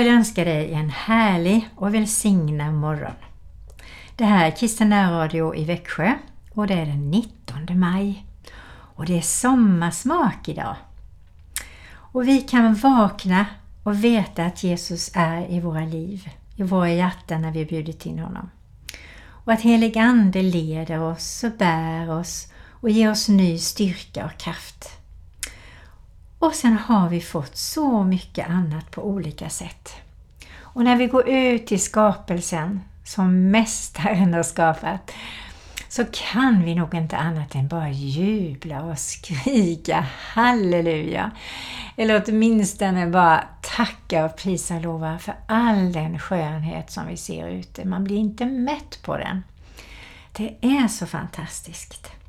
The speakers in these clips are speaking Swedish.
vill önska dig en härlig och välsignad morgon. Det här är Kristen Radio i Växjö och det är den 19 maj. Och det är sommarsmak idag. Och vi kan vakna och veta att Jesus är i våra liv, i våra hjärtan när vi bjudit in honom. Och att helig Ande leder oss och bär oss och ger oss ny styrka och kraft. Och sen har vi fått så mycket annat på olika sätt. Och när vi går ut i skapelsen som Mästaren har skapat så kan vi nog inte annat än bara jubla och skrika halleluja. Eller åtminstone bara tacka och prisa och lova för all den skönhet som vi ser ute. Man blir inte mätt på den. Det är så fantastiskt.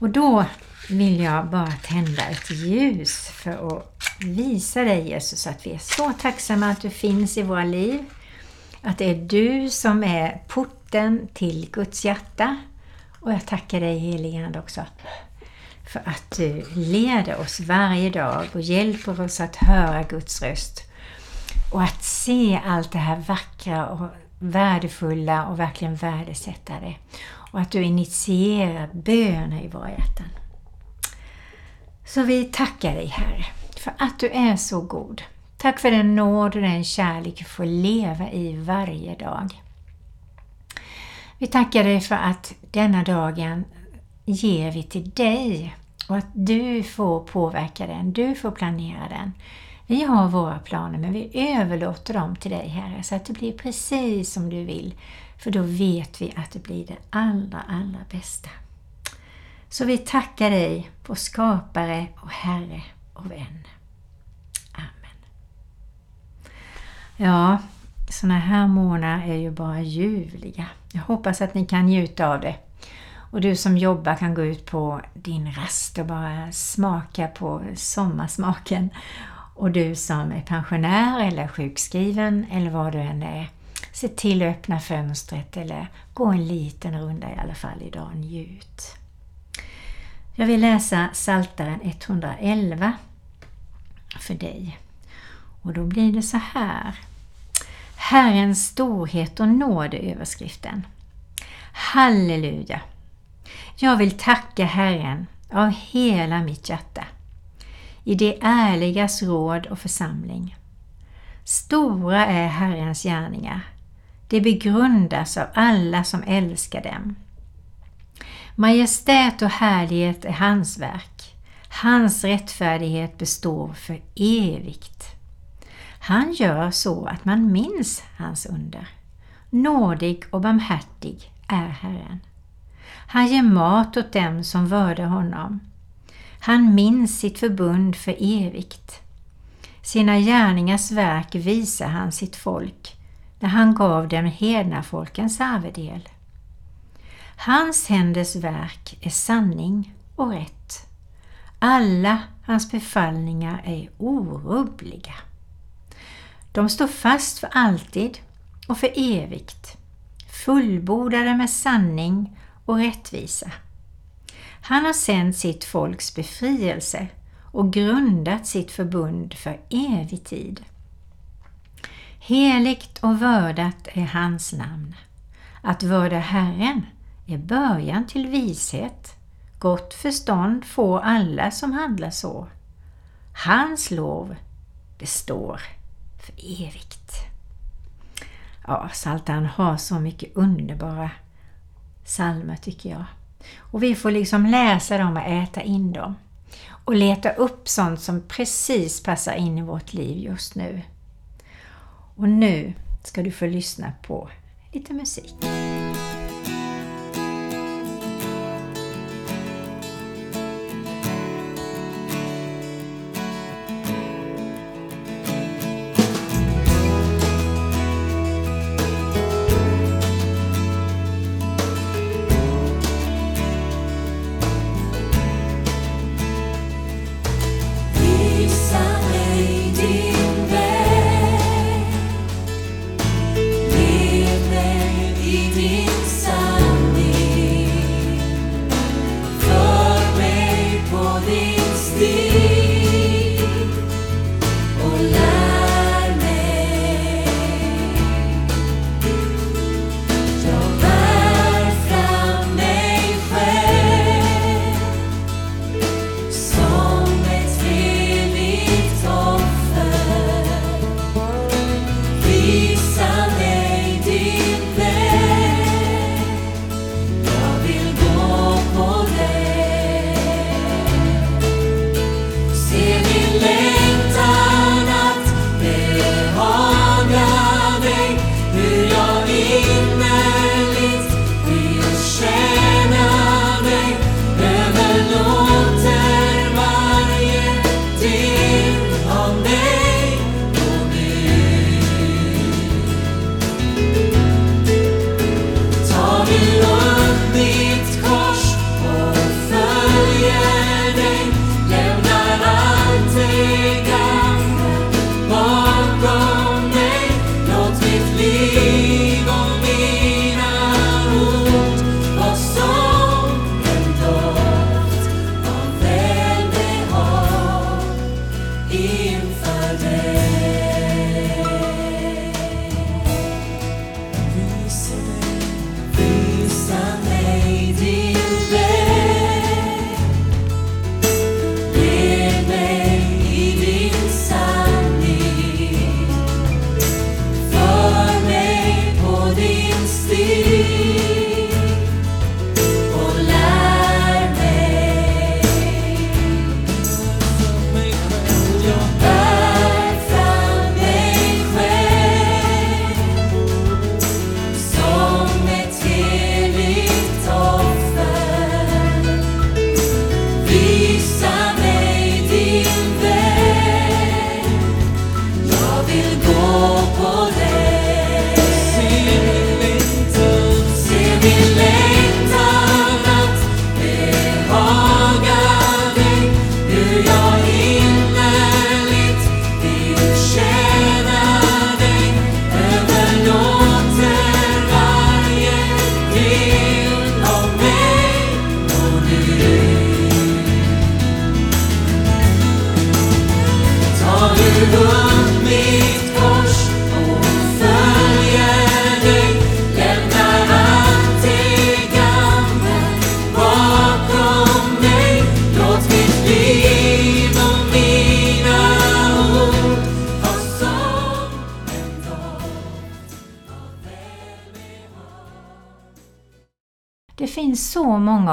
Och då vill jag bara tända ett ljus för att visa dig Jesus att vi är så tacksamma att du finns i våra liv. Att det är du som är porten till Guds hjärta. Och jag tackar dig heligande också för att du leder oss varje dag och hjälper oss att höra Guds röst. Och att se allt det här vackra och värdefulla och verkligen värdesätta det. Och att du initierar böner i våra hjärtan. Så vi tackar dig Herre för att du är så god. Tack för den nåd och den kärlek vi får leva i varje dag. Vi tackar dig för att denna dagen ger vi till dig och att du får påverka den, du får planera den. Vi har våra planer men vi överlåter dem till dig Herre så att det blir precis som du vill. För då vet vi att det blir det allra, allra bästa. Så vi tackar dig, vår skapare och Herre och vän. Amen. Ja, sådana här månader är ju bara ljuvliga. Jag hoppas att ni kan njuta av det. Och du som jobbar kan gå ut på din rast och bara smaka på sommarsmaken. Och du som är pensionär eller sjukskriven eller vad du än är, se till att öppna fönstret eller gå en liten runda i alla fall idag njut. Jag vill läsa Saltaren 111 för dig. Och då blir det så här. Herrens storhet och nåd är överskriften. Halleluja! Jag vill tacka Herren av hela mitt hjärta i det ärligas råd och församling. Stora är Herrens gärningar. Det begrundas av alla som älskar dem. Majestät och härlighet är hans verk. Hans rättfärdighet består för evigt. Han gör så att man minns hans under. Nådig och barmhärtig är Herren. Han ger mat åt dem som vördar honom. Han minns sitt förbund för evigt. Sina gärningars verk visar han sitt folk när han gav dem hedna folkens arvedel. Hans händers verk är sanning och rätt. Alla hans befallningar är orubbliga. De står fast för alltid och för evigt, fullbordade med sanning och rättvisa. Han har sänt sitt folks befrielse och grundat sitt förbund för evig tid. Heligt och vördat är hans namn. Att vörda Herren är början till vishet. Gott förstånd får alla som handlar så. Hans lov består för evigt. Ja, Psaltaren har så mycket underbara psalmer tycker jag. Och vi får liksom läsa dem och äta in dem. Och leta upp sånt som precis passar in i vårt liv just nu. Och nu ska du få lyssna på lite musik.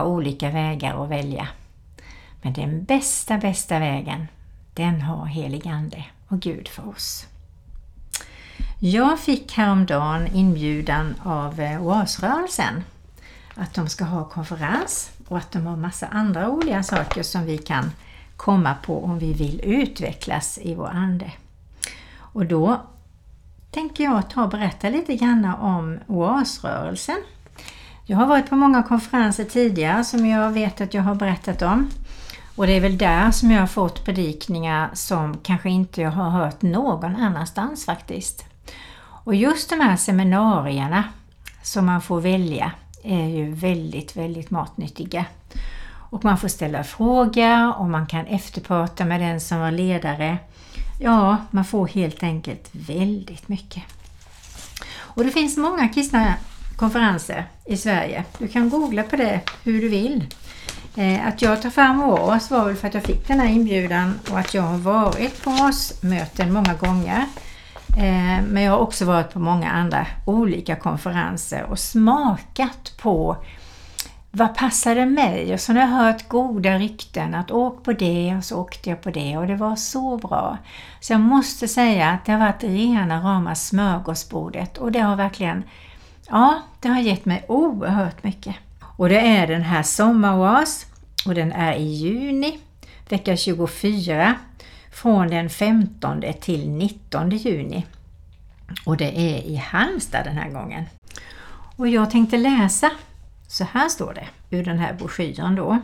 Olika vägar att välja. Men den bästa, bästa vägen, den har helig Ande och Gud för oss. Jag fick häromdagen inbjudan av eh, Oasrörelsen att de ska ha konferens och att de har massa andra roliga saker som vi kan komma på om vi vill utvecklas i vår ande. Och då tänker jag ta och berätta lite grann om Oasrörelsen. Jag har varit på många konferenser tidigare som jag vet att jag har berättat om. Och det är väl där som jag har fått predikningar som kanske inte jag har hört någon annanstans faktiskt. Och just de här seminarierna som man får välja är ju väldigt, väldigt matnyttiga. Och man får ställa frågor och man kan efterprata med den som var ledare. Ja, man får helt enkelt väldigt mycket. Och det finns många kristna konferenser i Sverige. Du kan googla på det hur du vill. Eh, att jag tar fram OAS var väl för att jag fick den här inbjudan och att jag har varit på OAS-möten många gånger. Eh, men jag har också varit på många andra olika konferenser och smakat på vad passade mig? Och så har jag hört goda rykten att åk på det och så åkte jag på det och det var så bra. Så jag måste säga att det har varit rena rama smörgåsbordet och det har verkligen, ja, det har gett mig oerhört mycket. Och det är den här Sommaroas och den är i juni, vecka 24, från den 15 till 19 juni. Och det är i Halmstad den här gången. Och jag tänkte läsa, så här står det ur den här broschyren då.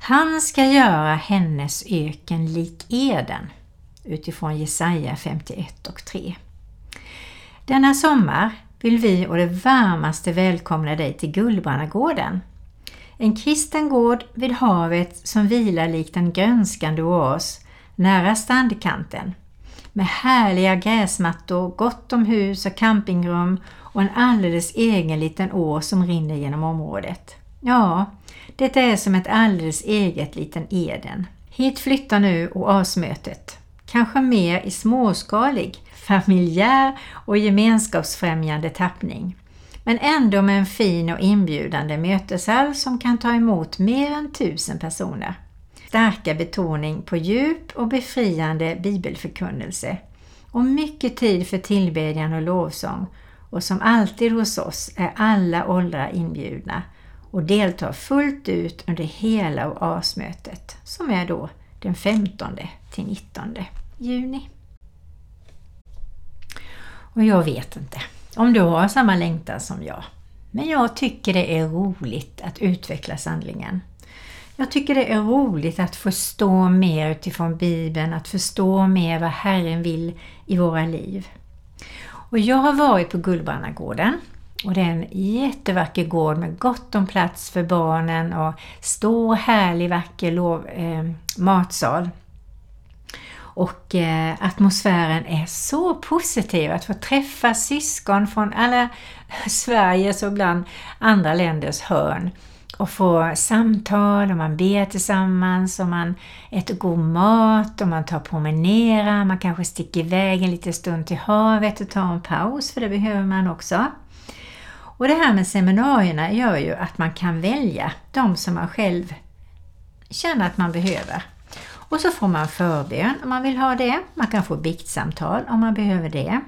Han ska göra hennes öken lik Eden utifrån Jesaja 51 och 3. Denna sommar vill vi och det varmaste välkomna dig till Gullbrannagården. En kristen gård vid havet som vilar likt en grönskande oas nära strandkanten med härliga gräsmattor, gott om hus och campingrum och en alldeles egen liten å som rinner genom området. Ja, det är som ett alldeles eget liten Eden. Hit flyttar nu oasmötet. Kanske mer i småskalig, familjär och gemenskapsfrämjande tappning. Men ändå med en fin och inbjudande möteshall som kan ta emot mer än tusen personer starka betoning på djup och befriande bibelförkunnelse och mycket tid för tillbedjan och lovsång och som alltid hos oss är alla åldrar inbjudna och deltar fullt ut under hela oasmötet som är då den 15 till 19 juni. Och jag vet inte om du har samma längtan som jag, men jag tycker det är roligt att utveckla sanningen. Jag tycker det är roligt att förstå mer utifrån Bibeln, att förstå mer vad Herren vill i våra liv. Och jag har varit på Gullbrannagården och det är en jättevacker gård med gott om plats för barnen och stor härlig vacker lov, eh, matsal. Och eh, atmosfären är så positiv att få träffa syskon från alla Sveriges och ibland andra länders hörn och få samtal och man ber tillsammans och man äter god mat och man tar promenera, man kanske sticker iväg en liten stund till havet och tar en paus för det behöver man också. Och det här med seminarierna gör ju att man kan välja de som man själv känner att man behöver. Och så får man förbön om man vill ha det. Man kan få biktsamtal om man behöver det.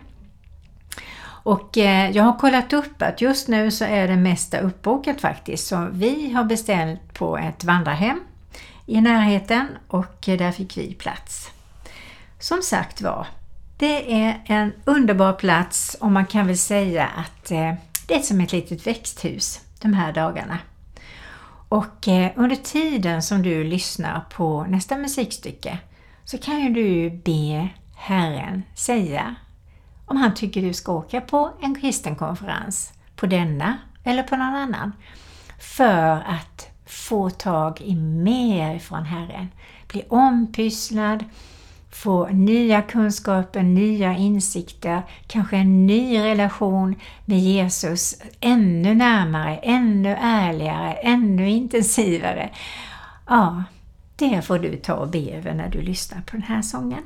Och eh, jag har kollat upp att just nu så är det mesta uppbokat faktiskt. Så vi har beställt på ett vandrarhem i närheten och där fick vi plats. Som sagt var, det är en underbar plats och man kan väl säga att eh, det är som ett litet växthus de här dagarna. Och eh, under tiden som du lyssnar på nästa musikstycke så kan ju du be Herren säga om han tycker du ska åka på en kristen konferens, på denna eller på någon annan, för att få tag i mer från Herren. Bli ompysslad, få nya kunskaper, nya insikter, kanske en ny relation med Jesus ännu närmare, ännu ärligare, ännu intensivare. Ja, det får du ta och be över när du lyssnar på den här sången.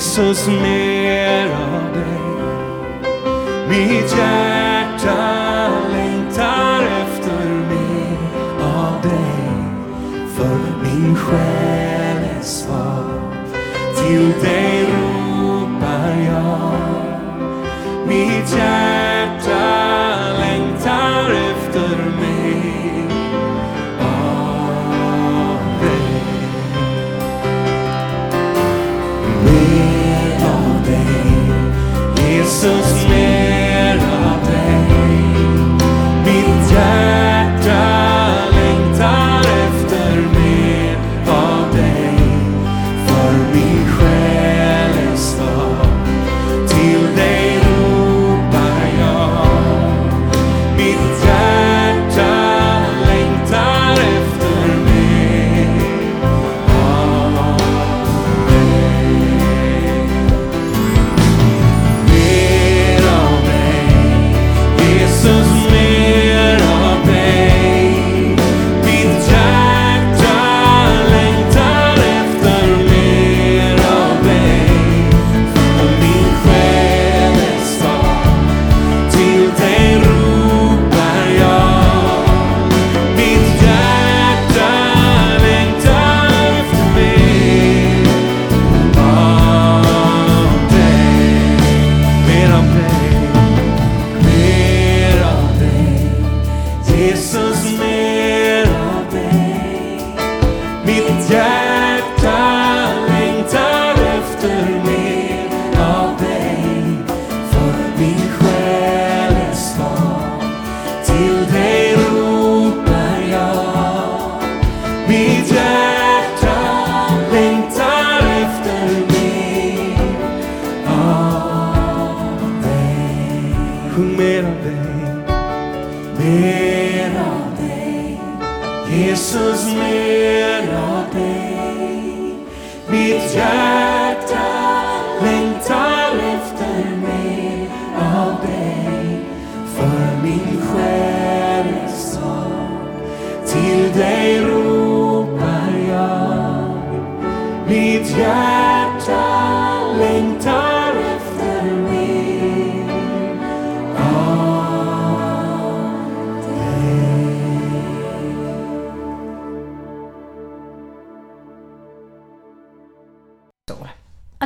Jesus, mer av dig. Mitt hjärta längtar efter mer av dig. För min själ är svag. Till dig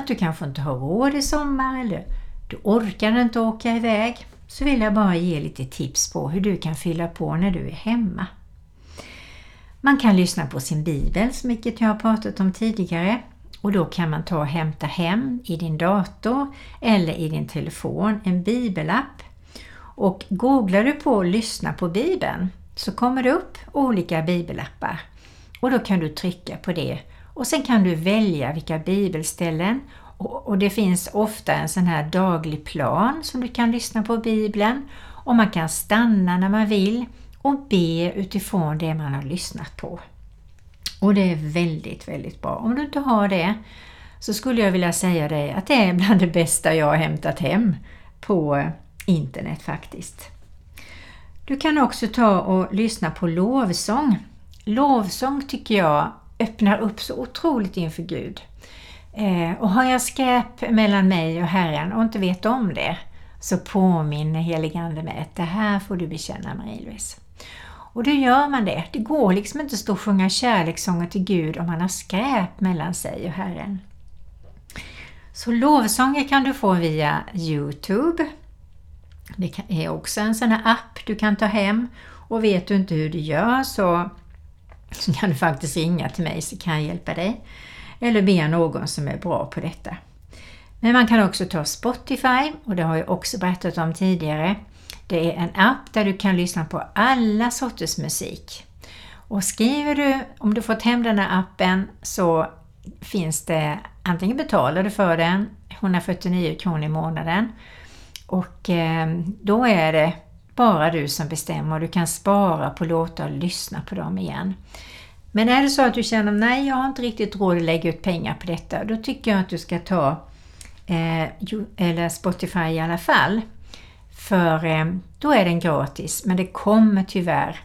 Att du kanske inte har råd i sommar eller du orkar inte åka iväg så vill jag bara ge lite tips på hur du kan fylla på när du är hemma. Man kan lyssna på sin bibel, som vilket jag har pratat om tidigare. Och då kan man ta och hämta hem i din dator eller i din telefon en bibelapp. Och googlar du på lyssna på bibeln så kommer det upp olika bibelappar. Och då kan du trycka på det och sen kan du välja vilka bibelställen och, och det finns ofta en sån här daglig plan som du kan lyssna på bibeln och man kan stanna när man vill och be utifrån det man har lyssnat på. Och det är väldigt, väldigt bra. Om du inte har det så skulle jag vilja säga dig att det är bland det bästa jag har hämtat hem på eh, internet faktiskt. Du kan också ta och lyssna på lovsång. Lovsång tycker jag öppnar upp så otroligt inför Gud. Eh, och har jag skräp mellan mig och Herren och inte vet om det så påminner heligande mig att det här får du bekänna Marie-Louise. Och då gör man det. Det går liksom inte att stå och sjunga kärlekssånger till Gud om man har skräp mellan sig och Herren. Så lovsånger kan du få via Youtube. Det är också en sån här app du kan ta hem och vet du inte hur du gör så, så kan du faktiskt ringa till mig så kan jag hjälpa dig. Eller be någon som är bra på detta. Men man kan också ta Spotify och det har jag också berättat om tidigare. Det är en app där du kan lyssna på alla sorters musik. Och skriver du, om du fått hem den här appen så finns det, antingen betalar du för den, 149 kronor i månaden. Och eh, då är det bara du som bestämmer och du kan spara på låtar och lyssna på dem igen. Men är det så att du känner nej, jag har inte riktigt råd att lägga ut pengar på detta, då tycker jag att du ska ta eh, eller Spotify i alla fall. För eh, då är den gratis, men det kommer tyvärr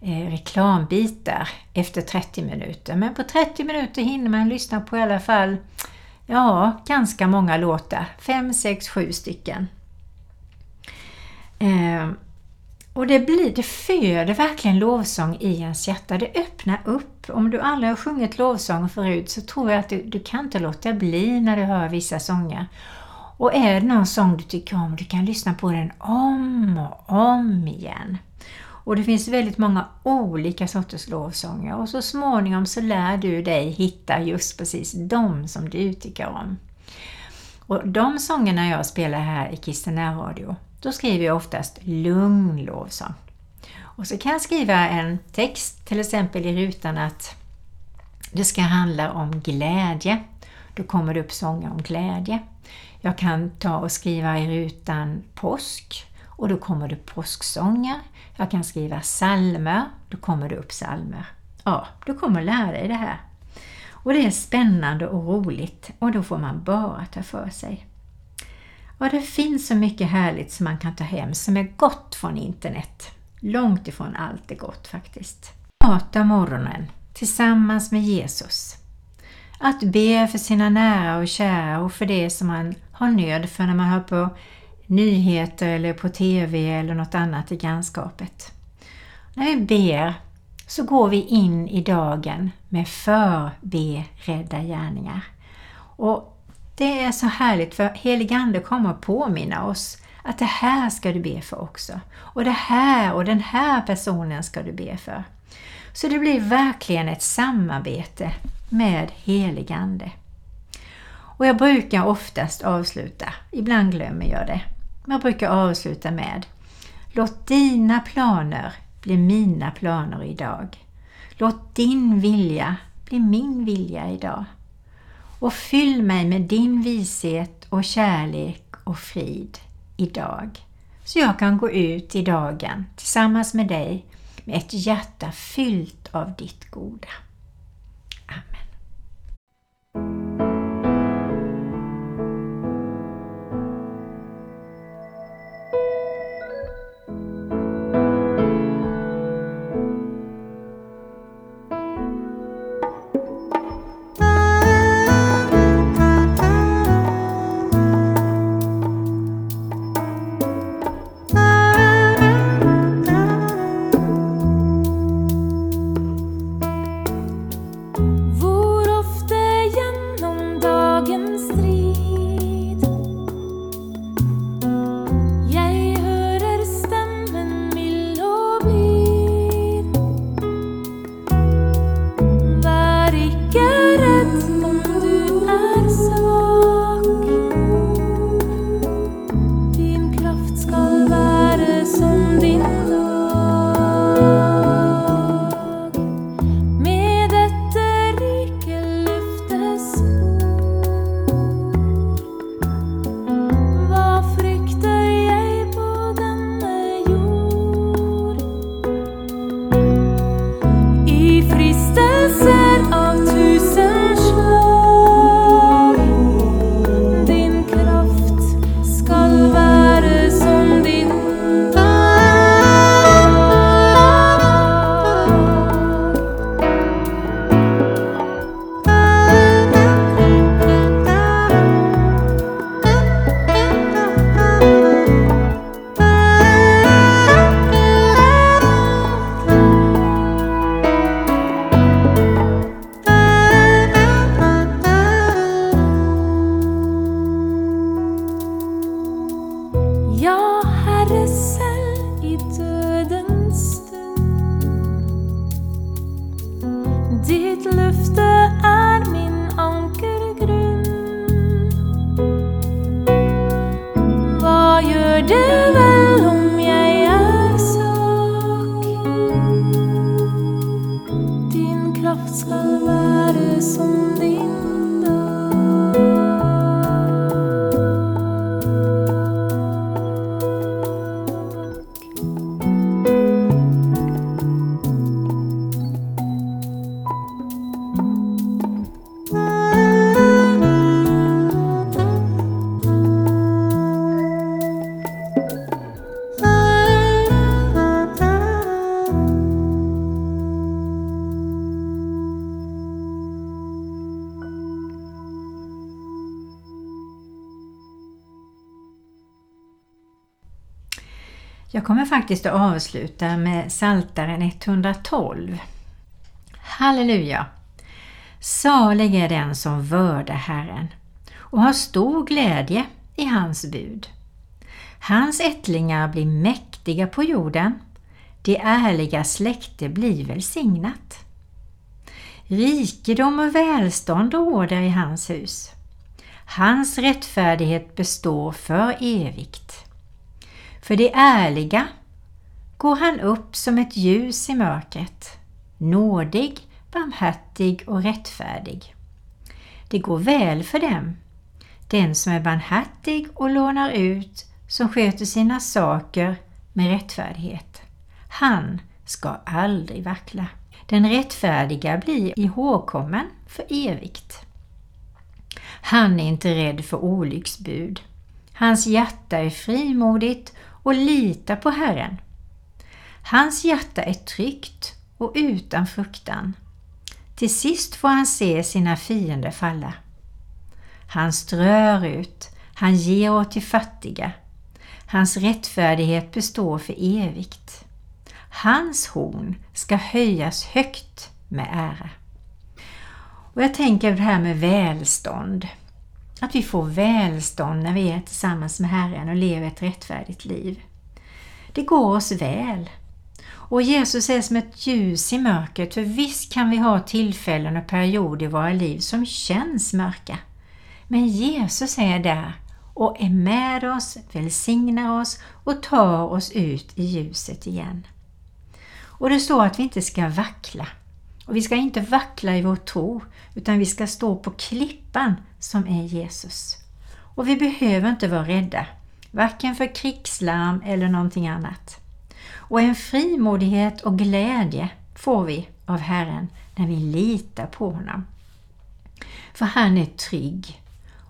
eh, reklambitar efter 30 minuter. Men på 30 minuter hinner man lyssna på i alla fall Ja, ganska många låtar. Fem, sex, sju stycken. Eh, och det, blir, det föder verkligen lovsång i ens hjärta. Det öppnar upp. Om du aldrig har sjungit lovsång förut så tror jag att du, du kan inte låta bli när du hör vissa sånger. Och är det någon sång du tycker om, du kan lyssna på den om och om igen. Och det finns väldigt många olika sorters lovsånger och så småningom så lär du dig hitta just precis de som du tycker om. Och de sångerna jag spelar här i Kristina Radio, då skriver jag oftast lugn lovsång. Och så kan jag skriva en text, till exempel i rutan att det ska handla om glädje. Då kommer det upp sånger om glädje. Jag kan ta och skriva i rutan påsk och då kommer det påsksånger. Jag kan skriva salmer, då kommer det upp salmer. Ja, du kommer lära dig det här. Och det är spännande och roligt och då får man bara ta för sig. Och det finns så mycket härligt som man kan ta hem som är gott från internet. Långt ifrån allt är gott faktiskt. Prata morgonen tillsammans med Jesus. Att be för sina nära och kära och för det som man har nöd för när man hör på nyheter eller på TV eller något annat i grannskapet. När vi ber så går vi in i dagen med förberedda gärningar. Och det är så härligt för helig Ande kommer att påminna oss att det här ska du be för också. Och det här och den här personen ska du be för. Så det blir verkligen ett samarbete med helig Ande. Och jag brukar oftast avsluta, ibland glömmer jag det, jag brukar avsluta med Låt dina planer bli mina planer idag. Låt din vilja bli min vilja idag. Och fyll mig med din vishet och kärlek och frid idag. Så jag kan gå ut i dagen tillsammans med dig med ett hjärta fyllt av ditt goda. Ditt löfte är min ankergrund. Vad gör det väl om jag är svag? Din kraft skall vara som faktiskt att avsluta med Saltaren 112. Halleluja! Salig är den som vördar Herren och har stor glädje i hans bud. Hans ättlingar blir mäktiga på jorden, det ärliga släkte blir välsignat. Rikedom och välstånd råder i hans hus. Hans rättfärdighet består för evigt. För det ärliga går han upp som ett ljus i mörkret, nådig, barmhärtig och rättfärdig. Det går väl för dem, den som är barmhärtig och lånar ut, som sköter sina saker med rättfärdighet. Han ska aldrig vackla. Den rättfärdiga blir ihågkommen för evigt. Han är inte rädd för olycksbud. Hans hjärta är frimodigt och litar på Herren. Hans hjärta är tryggt och utan fruktan. Till sist får han se sina fiender falla. Han strör ut, han ger åt de fattiga. Hans rättfärdighet består för evigt. Hans horn ska höjas högt med ära. Och jag tänker på det här med välstånd. Att vi får välstånd när vi är tillsammans med Herren och lever ett rättfärdigt liv. Det går oss väl. Och Jesus är som ett ljus i mörkret, för visst kan vi ha tillfällen och perioder i våra liv som känns mörka. Men Jesus är där och är med oss, välsignar oss och tar oss ut i ljuset igen. Och det står att vi inte ska vackla. Och vi ska inte vackla i vår tro, utan vi ska stå på klippan som är Jesus. Och vi behöver inte vara rädda, varken för krigslarm eller någonting annat. Och en frimodighet och glädje får vi av Herren när vi litar på honom. För han är trygg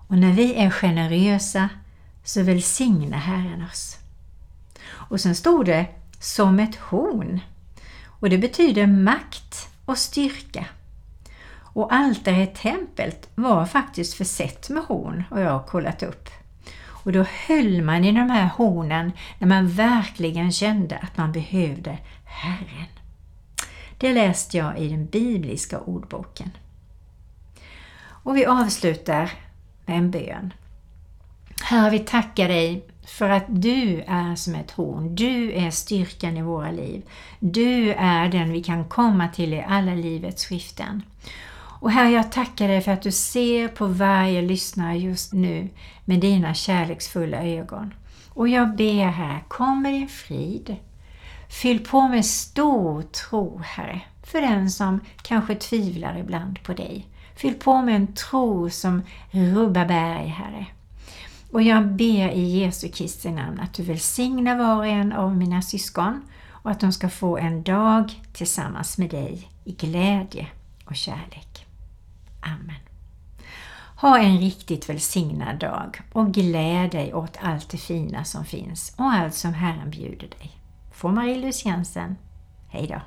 och när vi är generösa så välsignar Herren oss. Och sen stod det som ett horn och det betyder makt och styrka. Och altaret templet var faktiskt försett med horn och jag har kollat upp. Och då höll man i de här hornen när man verkligen kände att man behövde Herren. Det läste jag i den bibliska ordboken. Och vi avslutar med en bön. Herre, vi tackar dig för att du är som ett horn. Du är styrkan i våra liv. Du är den vi kan komma till i alla livets skiften. Och Herre, jag tackar dig för att du ser på varje lyssnare just nu med dina kärleksfulla ögon. Och jag ber Herre, kom med din frid. Fyll på med stor tro, Herre, för den som kanske tvivlar ibland på dig. Fyll på med en tro som rubbar berg, Herre. Och jag ber i Jesu Kristi namn att du välsignar var och en av mina syskon och att de ska få en dag tillsammans med dig i glädje och kärlek. Amen. Ha en riktigt välsignad dag och gläd dig åt allt det fina som finns och allt som Herren bjuder dig. Från Marie-Louise Jensen. Hej då!